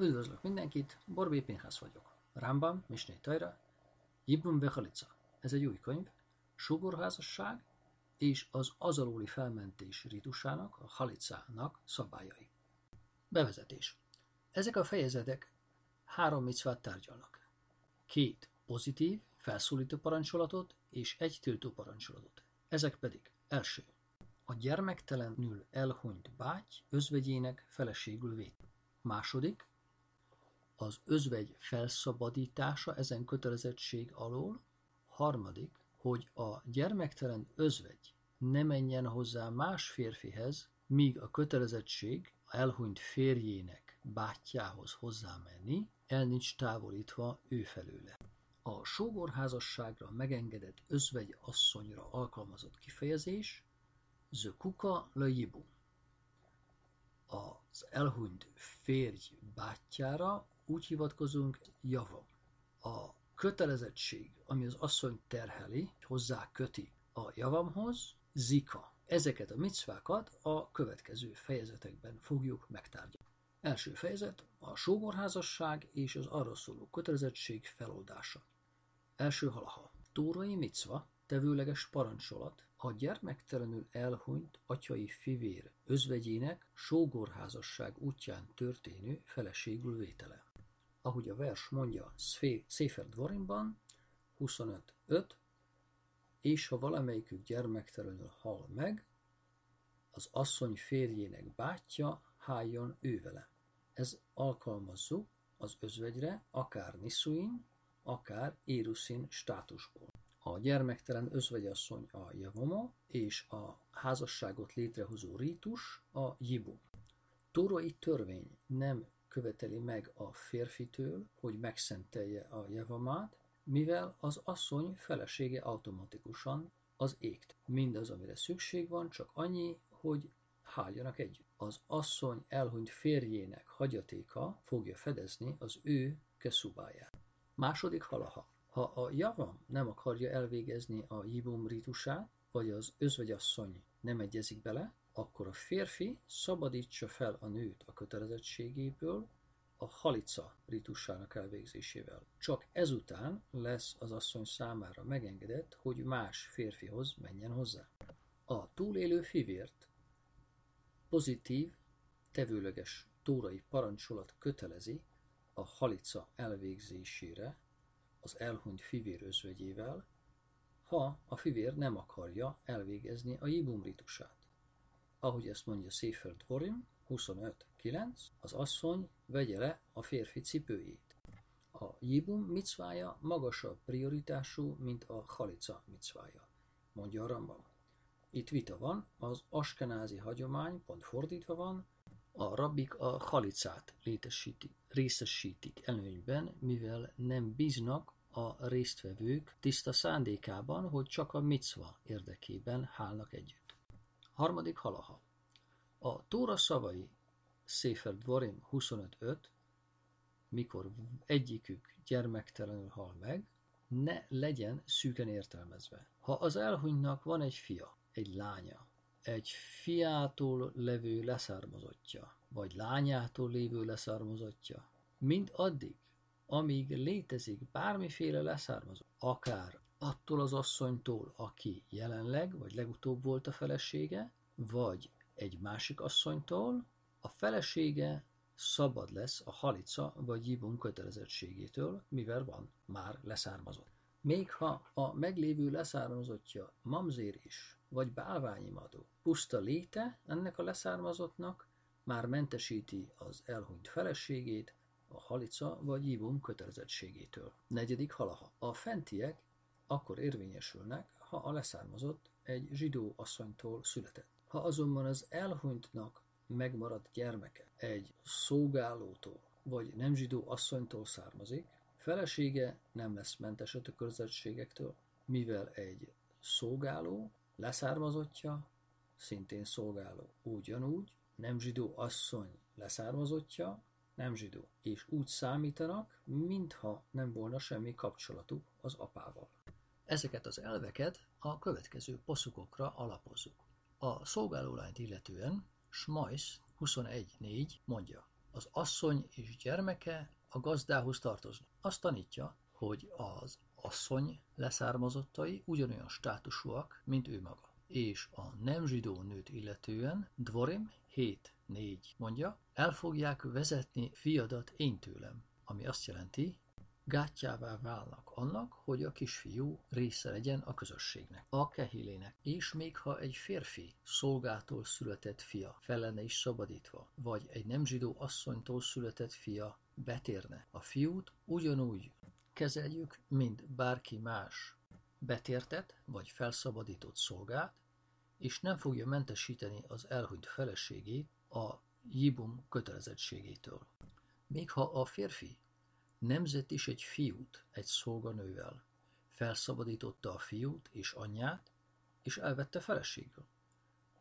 Üdvözlök mindenkit, Borbé Pinhász vagyok. Rambam, Misné Tajra, Ibn Vechalica. Ez egy új könyv, sugorházasság és az azalóli felmentés ritusának, a halicának szabályai. Bevezetés. Ezek a fejezetek három micvát tárgyalnak. Két pozitív, felszólító parancsolatot és egy tiltó parancsolatot. Ezek pedig első. A gyermektelenül elhunyt báty özvegyének feleségül vét. Második, az özvegy felszabadítása ezen kötelezettség alól. Harmadik, hogy a gyermektelen özvegy ne menjen hozzá más férfihez, míg a kötelezettség a elhunyt férjének bátyjához hozzámenni, el nincs távolítva ő felőle. A sógorházasságra megengedett özvegy asszonyra alkalmazott kifejezés The kuka le jibu. Az elhunyt férj bátyjára úgy hivatkozunk javam. A kötelezettség, ami az asszony terheli, hozzá köti a javamhoz, zika. Ezeket a micvákat a következő fejezetekben fogjuk megtárgyalni. Első fejezet a sógorházasság és az arra szóló kötelezettség feloldása. Első halaha. Tórai micva, tevőleges parancsolat, a gyermektelenül elhunyt atyai fivér özvegyének sógorházasság útján történő feleségül vétele ahogy a vers mondja Széfer Dvorimban, 25.5, és ha valamelyikük gyermektelenül hal meg, az asszony férjének bátyja háljon ő vele. Ez alkalmazzuk az özvegyre, akár Niszuin, akár Éruszin státusból. A gyermektelen özvegyasszony a javoma, és a házasságot létrehozó rítus a jibu. Tórai törvény nem követeli meg a férfitől, hogy megszentelje a javamát, mivel az asszony felesége automatikusan az égt. Mindaz, amire szükség van, csak annyi, hogy háljanak együtt. Az asszony elhunyt férjének hagyatéka fogja fedezni az ő keszubáját. Második halaha. Ha a javam nem akarja elvégezni a jibum ritusát, vagy az özvegyasszony nem egyezik bele, akkor a férfi szabadítsa fel a nőt a kötelezettségéből a halica ritusának elvégzésével. Csak ezután lesz az asszony számára megengedett, hogy más férfihoz menjen hozzá. A túlélő fivért pozitív, tevőleges tórai parancsolat kötelezi a halica elvégzésére az elhunyt fivér özvegyével, ha a fivér nem akarja elvégezni a jibum ritusát ahogy ezt mondja Sefer Dvorim 25.9, az asszony vegye le a férfi cipőjét. A jibum micvája magasabb prioritású, mint a halica micvája, mondja a Rambam. Itt vita van, az askenázi hagyomány pont fordítva van, a rabbik a halicát létesítik, részesítik előnyben, mivel nem bíznak a résztvevők tiszta szándékában, hogy csak a micva érdekében hálnak együtt. Harmadik halaha. A Tóra szavai Széfer Dvorim 25.5, mikor egyikük gyermektelenül hal meg, ne legyen szűken értelmezve. Ha az elhunynak van egy fia, egy lánya, egy fiától levő leszármazottja, vagy lányától lévő leszármazottja, mind addig, amíg létezik bármiféle leszármazott, akár attól az asszonytól, aki jelenleg vagy legutóbb volt a felesége, vagy egy másik asszonytól, a felesége szabad lesz a halica vagy jibun kötelezettségétől, mivel van már leszármazott. Még ha a meglévő leszármazottja mamzér is, vagy bálványimadó, puszta léte ennek a leszármazottnak már mentesíti az elhunyt feleségét a halica vagy jibum kötelezettségétől. Negyedik halaha. A fentiek akkor érvényesülnek, ha a leszármazott egy zsidó asszonytól született. Ha azonban az elhunytnak megmaradt gyermeke egy szolgálótól vagy nem zsidó asszonytól származik, felesége nem lesz mentes a kötelezettségektől, mivel egy szolgáló leszármazottja, szintén szolgáló ugyanúgy, nem zsidó asszony leszármazottja, nem zsidó, és úgy számítanak, mintha nem volna semmi kapcsolatuk az apával. Ezeket az elveket a következő poszukokra alapozzuk. A szolgálólányt illetően Smajsz 21.4 mondja, Az asszony és gyermeke a gazdához tartoznak. Azt tanítja, hogy az asszony leszármazottai ugyanolyan státusúak, mint ő maga. És a nem zsidó nőt illetően Dvorim 7.4 mondja, el fogják vezetni fiadat én tőlem, ami azt jelenti, gátjává válnak annak, hogy a kisfiú része legyen a közösségnek, a kehilének. És még ha egy férfi szolgától született fia fel lenne is szabadítva, vagy egy nem zsidó asszonytól született fia betérne, a fiút ugyanúgy kezeljük, mint bárki más betértet vagy felszabadított szolgát, és nem fogja mentesíteni az elhunyt feleségét a jibum kötelezettségétől. Még ha a férfi nemzet is egy fiút egy szolganővel, felszabadította a fiút és anyját, és elvette feleségül.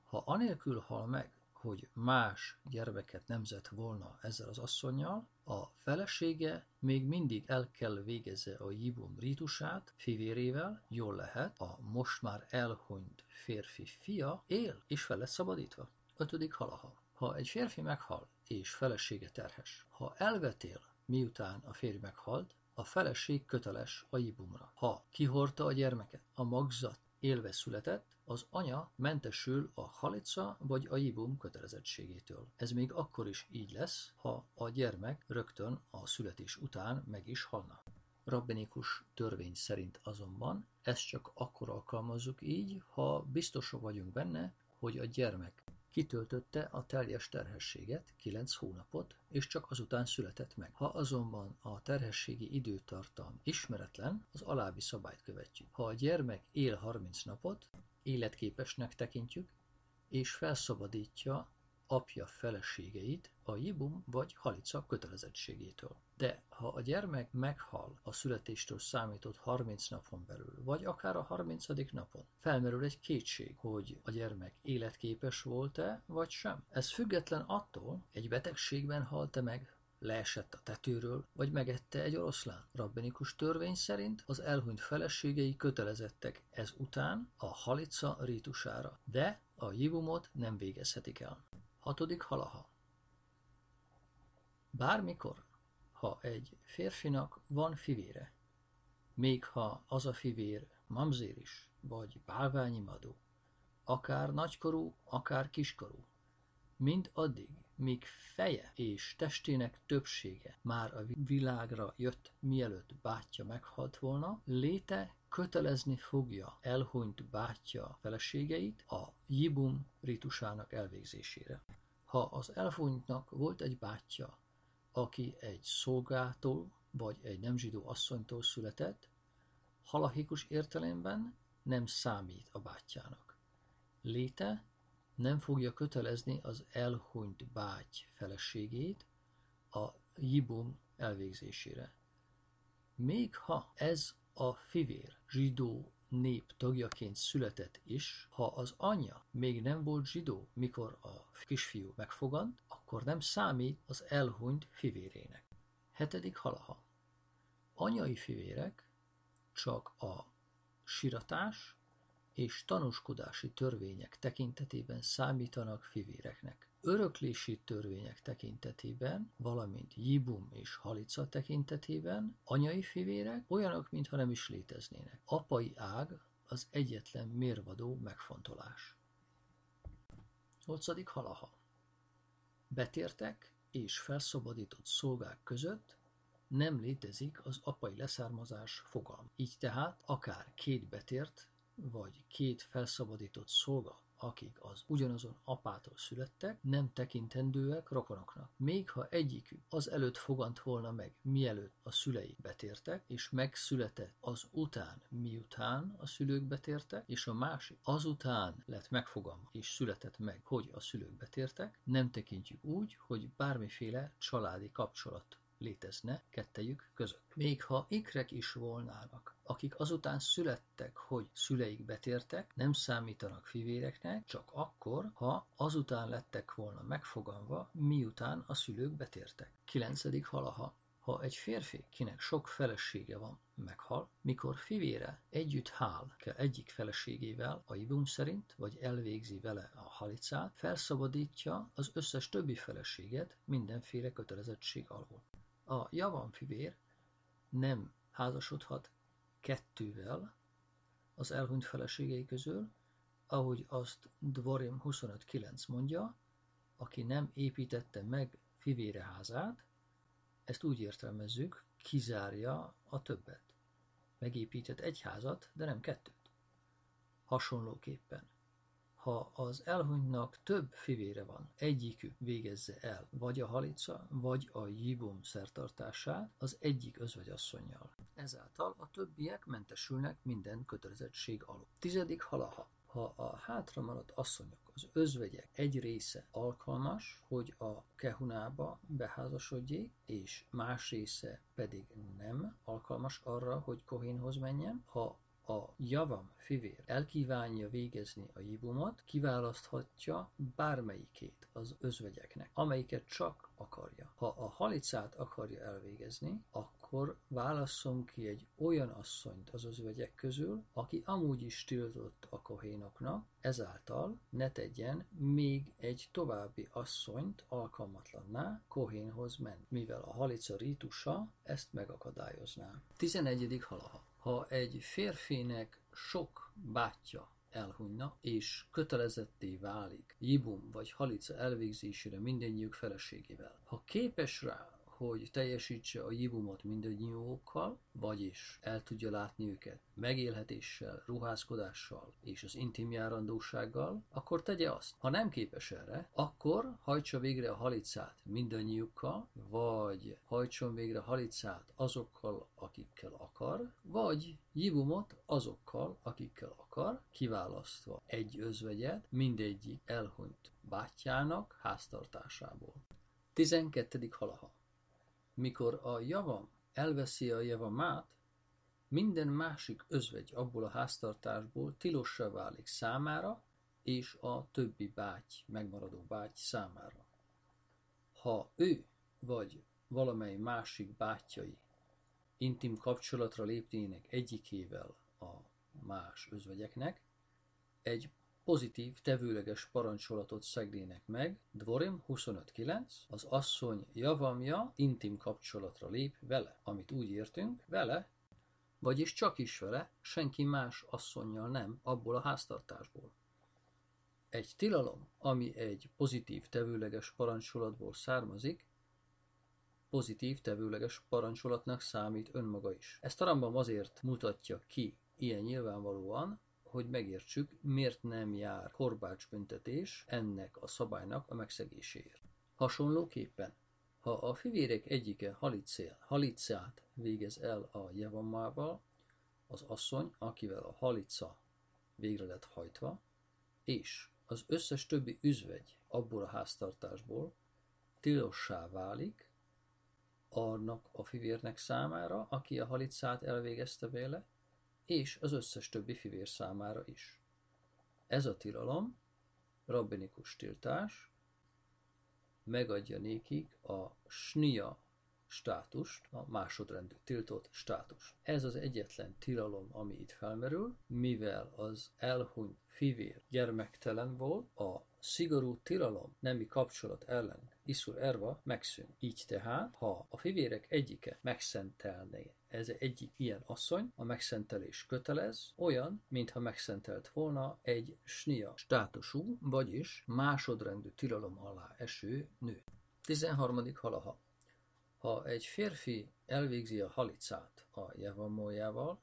Ha anélkül hal meg, hogy más gyermeket nemzett volna ezzel az asszonynal, a felesége még mindig el kell végezze a jibum rítusát fivérével, jól lehet, a most már elhunyt férfi fia él és fel lesz szabadítva. Ötödik halaha. Ha egy férfi meghal és felesége terhes, ha elvetél, miután a férj meghalt, a feleség köteles a jibumra. Ha kihordta a gyermeket, a magzat élve született, az anya mentesül a halica vagy a jibum kötelezettségétől. Ez még akkor is így lesz, ha a gyermek rögtön a születés után meg is halna. Rabbinikus törvény szerint azonban ezt csak akkor alkalmazzuk így, ha biztosak vagyunk benne, hogy a gyermek kitöltötte a teljes terhességet, 9 hónapot, és csak azután született meg. Ha azonban a terhességi időtartam ismeretlen, az alábbi szabályt követjük. Ha a gyermek él 30 napot, életképesnek tekintjük, és felszabadítja apja feleségeit a jibum vagy halica kötelezettségétől. De ha a gyermek meghal a születéstől számított 30 napon belül, vagy akár a 30. napon, felmerül egy kétség, hogy a gyermek életképes volt-e, vagy sem. Ez független attól, egy betegségben halt-e meg, leesett a tetőről, vagy megette egy oroszlán. Rabbinikus törvény szerint az elhunyt feleségei kötelezettek ez után a halica rítusára, de a jibumot nem végezhetik el. Hatodik halaha. Bármikor, ha egy férfinak van fivére, még ha az a fivér mamzér is, vagy bálványimadó, akár nagykorú, akár kiskorú, mind addig, míg feje és testének többsége már a világra jött, mielőtt bátyja meghalt volna, léte kötelezni fogja elhunyt bátyja feleségeit a jibum ritusának elvégzésére. Ha az elhunytnak volt egy bátyja, aki egy szolgától vagy egy nem zsidó asszonytól született, halahikus értelemben nem számít a bátyjának. Léte nem fogja kötelezni az elhunyt báty feleségét a jibum elvégzésére. Még ha ez a fivér zsidó nép tagjaként született is, ha az anyja még nem volt zsidó, mikor a kisfiú megfogant, akkor nem számít az elhunyt fivérének. Hetedik halaha. Anyai fivérek csak a siratás és tanúskodási törvények tekintetében számítanak fivéreknek. Öröklési törvények tekintetében, valamint jibum és halica tekintetében anyai fivérek olyanok, mintha nem is léteznének. Apai ág az egyetlen mérvadó megfontolás. 8. halaha. Betértek és felszabadított szolgák között nem létezik az apai leszármazás fogalma. Így tehát akár két betért vagy két felszabadított szolga, akik az ugyanazon apától születtek, nem tekintendőek rokonoknak. Még ha egyikük az előtt fogant volna meg, mielőtt a szülei betértek, és megszületett az után, miután a szülők betértek, és a másik azután lett megfogalma, és született meg, hogy a szülők betértek, nem tekintjük úgy, hogy bármiféle családi kapcsolat létezne kettejük között. Még ha ikrek is volnának, akik azután születtek, hogy szüleik betértek, nem számítanak fivéreknek, csak akkor, ha azután lettek volna megfoganva, miután a szülők betértek. 9. halaha. Ha egy férfi, kinek sok felesége van, meghal, mikor fivére együtt hál kell egyik feleségével a ibum szerint, vagy elvégzi vele a halicát, felszabadítja az összes többi feleséget mindenféle kötelezettség alól. A javan fivér nem házasodhat kettővel az elhunyt feleségei közül, ahogy azt Dvorim 25.9 mondja, aki nem építette meg fivére házát, ezt úgy értelmezzük, kizárja a többet. Megépített egy házat, de nem kettőt. Hasonlóképpen, ha az elhunytnak több fivére van, egyikük végezze el vagy a halica, vagy a jibum szertartását az egyik özvegyasszonyjal. Ezáltal a többiek mentesülnek minden kötelezettség alól. Tizedik halaha. Ha a hátramaradt asszonyok, az özvegyek egy része alkalmas, hogy a kehunába beházasodjék, és más része pedig nem alkalmas arra, hogy Kohénhoz menjen, ha a javam fivér elkívánja végezni a jibumot, kiválaszthatja bármelyikét az özvegyeknek, amelyiket csak akarja. Ha a halicát akarja elvégezni, akkor válasszon ki egy olyan asszonyt az özvegyek közül, aki amúgy is tiltott a kohénoknak, ezáltal ne tegyen még egy további asszonyt alkalmatlanná kohénhoz menni, mivel a halica rítusa ezt megakadályozná. 11. halaha. Ha egy férfinek sok bátyja elhunyna, és kötelezetté válik jibum vagy halica elvégzésére mindennyiük feleségével. Ha képes rá, hogy teljesítse a jibumot mindannyiókkal, vagyis el tudja látni őket megélhetéssel, ruházkodással és az intim járandósággal, akkor tegye azt. Ha nem képes erre, akkor hajtsa végre a halicát mindannyiukkal, vagy hajtson végre halicát azokkal, akikkel akar, vagy jibumot azokkal, akikkel akar, kiválasztva egy özvegyet mindegyik elhunyt bátyjának háztartásából. 12. halaha mikor a javam elveszi a javamát, minden másik özvegy abból a háztartásból tilossá válik számára és a többi báty, megmaradó báty számára. Ha ő vagy valamely másik bátyai intim kapcsolatra lépnének egyikével a más özvegyeknek, egy pozitív, tevőleges parancsolatot szegnének meg, Dvorim 25.9, az asszony javamja intim kapcsolatra lép vele, amit úgy értünk, vele, vagyis csak is vele, senki más asszonynal nem, abból a háztartásból. Egy tilalom, ami egy pozitív tevőleges parancsolatból származik, pozitív tevőleges parancsolatnak számít önmaga is. Ezt a Rambam azért mutatja ki ilyen nyilvánvalóan, hogy megértsük, miért nem jár korbácsbüntetés ennek a szabálynak a megszegéséért. Hasonlóképpen, ha a fivérek egyike halicél, halicát végez el a jevammával, az asszony, akivel a halica végre lett hajtva, és az összes többi üzvegy abból a háztartásból tilossá válik, annak a fivérnek számára, aki a halicát elvégezte vele, és az összes többi fivér számára is. Ez a tilalom, rabbinikus tiltás, megadja nékik a snia státust, a másodrendű tiltott státust. Ez az egyetlen tilalom, ami itt felmerül, mivel az elhuny fivér gyermektelen volt, a szigorú tilalom nemi kapcsolat ellen Iszur Erva megszűn. Így tehát, ha a fivérek egyike megszentelné ez egyik ilyen asszony, a megszentelés kötelez, olyan, mintha megszentelt volna egy snia státusú, vagyis másodrendű tilalom alá eső nő. 13. halaha. Ha egy férfi elvégzi a halicát a jevamójával,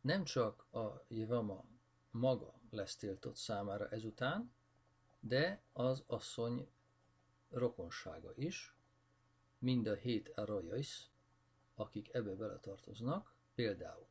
nem csak a jevama maga lesz tiltott számára ezután, de az asszony rokonsága is, mind a hét erajais, akik ebbe beletartoznak, például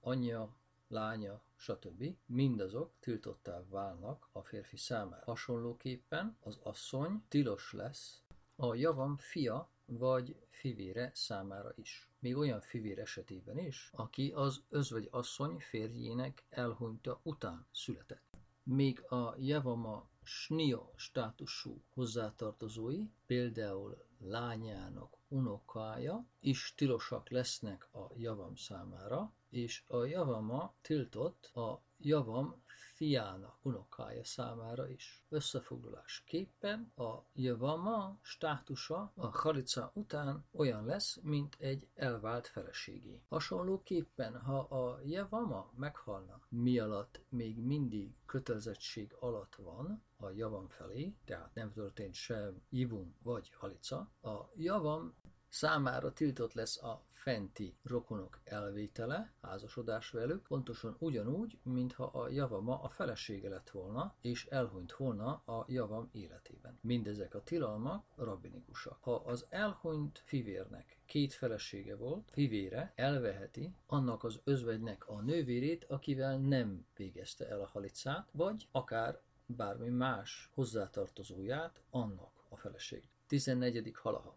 anyja, lánya, stb. mindazok tiltottá válnak a férfi számára. Hasonlóképpen az asszony tilos lesz a javam fia vagy fivére számára is. Még olyan fivér esetében is, aki az özvegy asszony férjének elhunyta után született. Még a javama snio státusú hozzátartozói, például lányának unokája is tilosak lesznek a javam számára, és a javama tiltott a javam fiának unokája számára is. Összefoglalásképpen a javama státusa a halica után olyan lesz, mint egy elvált feleségé. Hasonlóképpen, ha a javama meghalna, mi alatt még mindig kötelezettség alatt van, a javam felé, tehát nem történt sem ibum vagy halica, a javam számára tiltott lesz a fenti rokonok elvétele, házasodás velük, pontosan ugyanúgy, mintha a javama a felesége lett volna, és elhunyt volna a javam életében. Mindezek a tilalmak rabbinikusak. Ha az elhunyt fivérnek két felesége volt, fivére elveheti annak az özvegynek a nővérét, akivel nem végezte el a halicát, vagy akár bármi más hozzátartozóját annak a feleség. 14. halaha.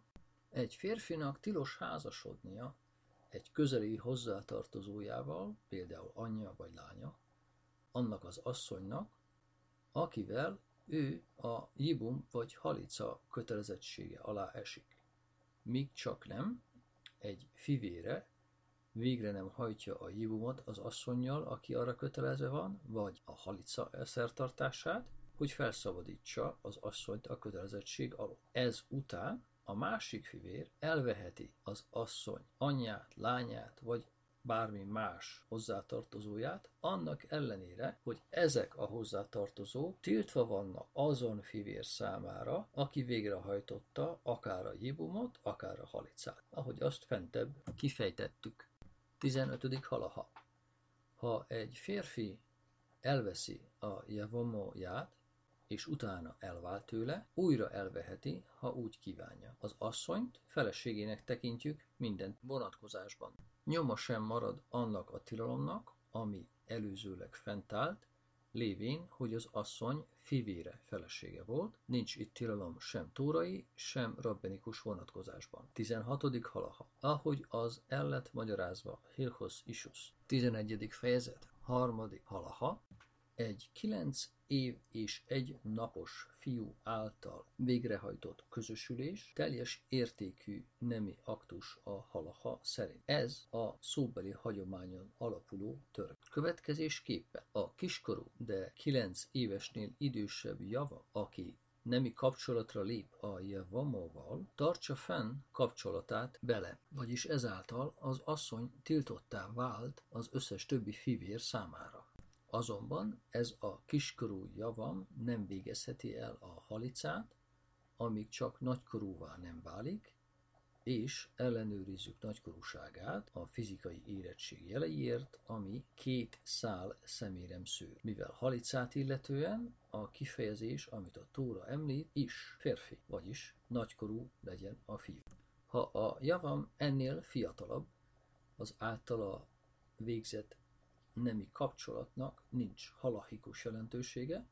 Egy férfinak tilos házasodnia egy közeli hozzátartozójával, például anyja vagy lánya, annak az asszonynak, akivel ő a jibum vagy halica kötelezettsége alá esik. Míg csak nem, egy fivére végre nem hajtja a jibumot az asszonynal, aki arra kötelezve van, vagy a halica elszertartását, hogy felszabadítsa az asszonyt a kötelezettség alól. Ez után a másik fivér elveheti az asszony anyját, lányát, vagy bármi más hozzátartozóját, annak ellenére, hogy ezek a hozzátartozók tiltva vannak azon fivér számára, aki végrehajtotta akár a jibumot, akár a halicát, ahogy azt fentebb kifejtettük. 15. halaha. Ha egy férfi elveszi a javomóját, és utána elvált tőle, újra elveheti, ha úgy kívánja. Az asszonyt feleségének tekintjük minden vonatkozásban. Nyoma sem marad annak a tilalomnak, ami előzőleg fent állt, lévén, hogy az asszony fivére felesége volt, nincs itt tilalom sem tórai, sem rabbenikus vonatkozásban. 16. halaha. Ahogy az el lett magyarázva Hilchos Isus. 11. fejezet. Harmadik halaha. Egy kilenc év és egy napos fiú által végrehajtott közösülés teljes értékű nemi aktus a halaha szerint. Ez a szóbeli hagyományon alapuló török. Következésképpen a kiskorú, de kilenc évesnél idősebb java, aki nemi kapcsolatra lép a Jevamóval, tartsa fenn kapcsolatát bele, vagyis ezáltal az asszony tiltottá vált az összes többi fivér számára. Azonban ez a kiskorú javam nem végezheti el a halicát, amíg csak nagykorúvá nem válik, és ellenőrizzük nagykorúságát a fizikai érettség jeleiért, ami két szál szemérem szőr. Mivel halicát illetően a kifejezés, amit a Tóra említ, is férfi, vagyis nagykorú legyen a fiú. Ha a javam ennél fiatalabb, az általa végzett nemi kapcsolatnak nincs halahikus jelentősége,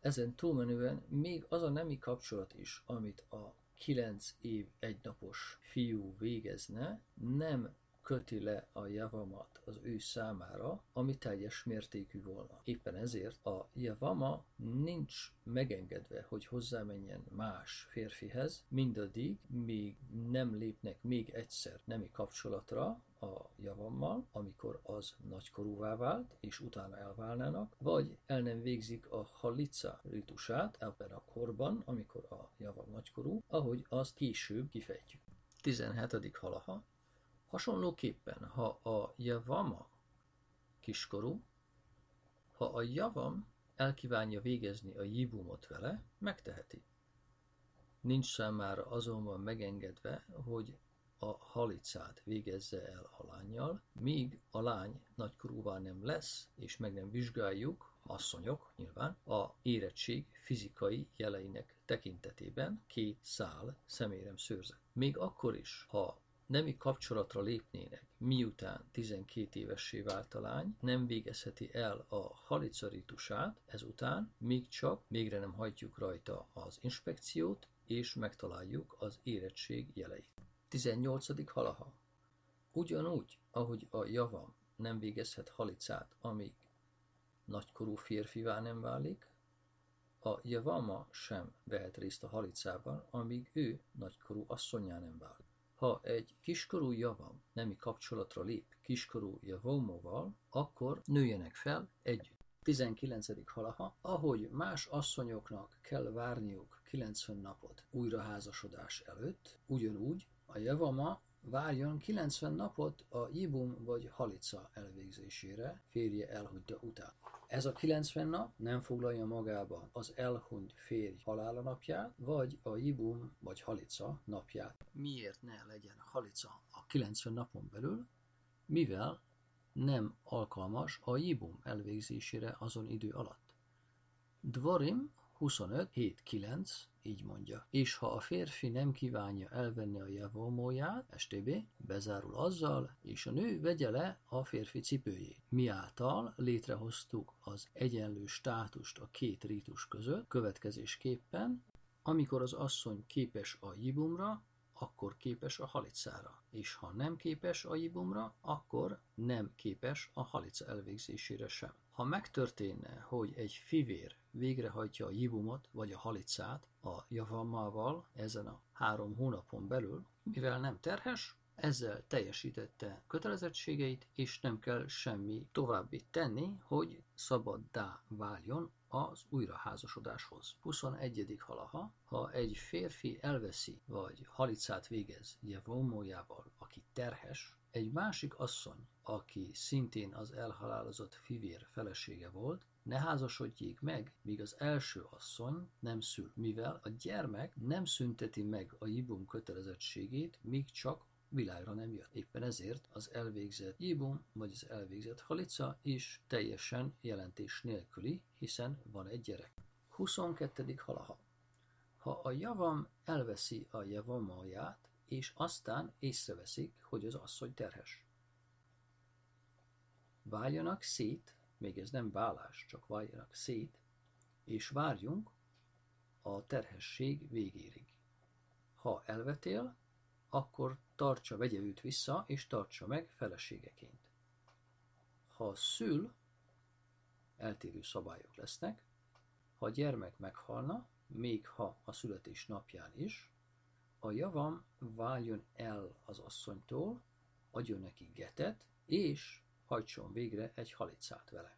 ezen túlmenően még az a nemi kapcsolat is, amit a 9 év egynapos fiú végezne, nem köti le a javamat az ő számára, ami teljes mértékű volna. Éppen ezért a javama nincs megengedve, hogy hozzámenjen más férfihez, mindaddig, míg nem lépnek még egyszer nemi kapcsolatra, a javammal, amikor az nagykorúvá vált, és utána elválnának, vagy el nem végzik a halica ritusát ebben a korban, amikor a javam nagykorú, ahogy azt később kifejtjük. 17. halaha. Hasonlóképpen, ha a javama kiskorú, ha a javam elkívánja végezni a jibumot vele, megteheti. Nincs számára azonban megengedve, hogy a halicát végezze el a lányjal, míg a lány nagykorúvá nem lesz, és meg nem vizsgáljuk, asszonyok nyilván, a érettség fizikai jeleinek tekintetében két szál szemérem szőrzet. Még akkor is, ha nemi kapcsolatra lépnének, miután 12 évessé vált a lány, nem végezheti el a halicaritusát ezután, míg csak végre nem hajtjuk rajta az inspekciót, és megtaláljuk az érettség jeleit. 18. halaha. Ugyanúgy, ahogy a javam nem végezhet halicát, amíg nagykorú férfivá nem válik, A javama sem vehet részt a halicában, amíg ő nagykorú asszonyá nem vált. Ha egy kiskorú javam nemi kapcsolatra lép kiskorú javomóval, akkor nőjenek fel együtt. 19. halaha, ahogy más asszonyoknak kell várniuk 90 napot újraházasodás előtt, ugyanúgy a javama várjon 90 napot a jibum vagy halica elvégzésére férje elhunyta után. Ez a 90 nap nem foglalja magában az elhunyt férj halála napját, vagy a jibum vagy halica napját. Miért ne legyen halica a 90 napon belül, mivel nem alkalmas a jibum elvégzésére azon idő alatt. Dvorim 25, 7, 9 így mondja. És ha a férfi nem kívánja elvenni a javomóját, STB, bezárul azzal, és a nő vegye le a férfi cipőjét. Miáltal létrehoztuk az egyenlő státust a két rítus között, következésképpen, amikor az asszony képes a jibumra, akkor képes a halicára, és ha nem képes a jibumra, akkor nem képes a halica elvégzésére sem. Ha megtörténne, hogy egy fivér végrehajtja a jibumot vagy a halicát a javammával ezen a három hónapon belül, mivel nem terhes, ezzel teljesítette kötelezettségeit, és nem kell semmi további tenni, hogy szabaddá váljon az újraházasodáshoz. 21. halaha, ha egy férfi elveszi vagy halicát végez jevomójával, aki terhes, egy másik asszony, aki szintén az elhalálozott fivér felesége volt, ne házasodjék meg, míg az első asszony nem szül, mivel a gyermek nem szünteti meg a jibum kötelezettségét, míg csak világra nem jött. Éppen ezért az elvégzett jibum, vagy az elvégzett halica is teljesen jelentés nélküli, hiszen van egy gyerek. 22. halaha. Ha a javam elveszi a javamaját, és aztán észreveszik, hogy az asszony terhes. Váljanak szét, még ez nem válás, csak váljanak szét, és várjunk a terhesség végéig. Ha elvetél, akkor tartsa, vegye őt vissza, és tartsa meg feleségeként. Ha szül, eltérő szabályok lesznek, ha a gyermek meghalna, még ha a születés napján is, a javam váljon el az asszonytól, adjon neki getet, és hajtson végre egy halicát vele.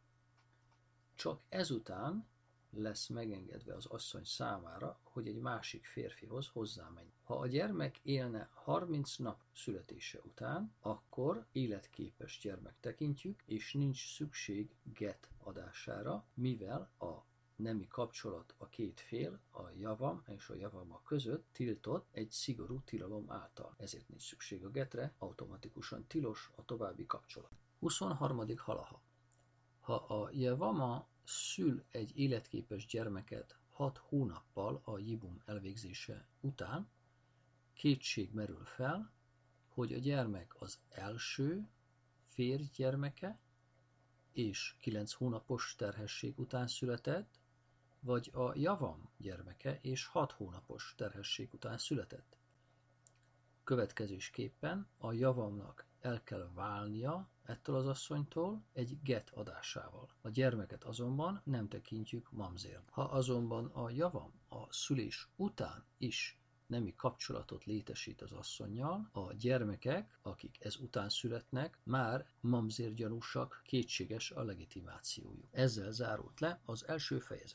Csak ezután lesz megengedve az asszony számára, hogy egy másik férfihoz hozzámenj. Ha a gyermek élne 30 nap születése után, akkor életképes gyermek tekintjük, és nincs szükség get adására, mivel a nemi kapcsolat a két fél, a javam és a javama között tiltott egy szigorú tilalom által. Ezért nincs szükség a getre, automatikusan tilos a további kapcsolat. 23. halaha. Ha a javama szül egy életképes gyermeket 6 hónappal a jibum elvégzése után, kétség merül fel, hogy a gyermek az első férj gyermeke, és 9 hónapos terhesség után született, vagy a javam gyermeke és 6 hónapos terhesség után született. Következésképpen a javamnak el kell válnia ettől az asszonytól egy get adásával. A gyermeket azonban nem tekintjük mamzért. Ha azonban a javam a szülés után is nemi kapcsolatot létesít az asszonynal, a gyermekek, akik ez után születnek, már mamzér gyanúsak, kétséges a legitimációjuk. Ezzel zárult le az első fejezet.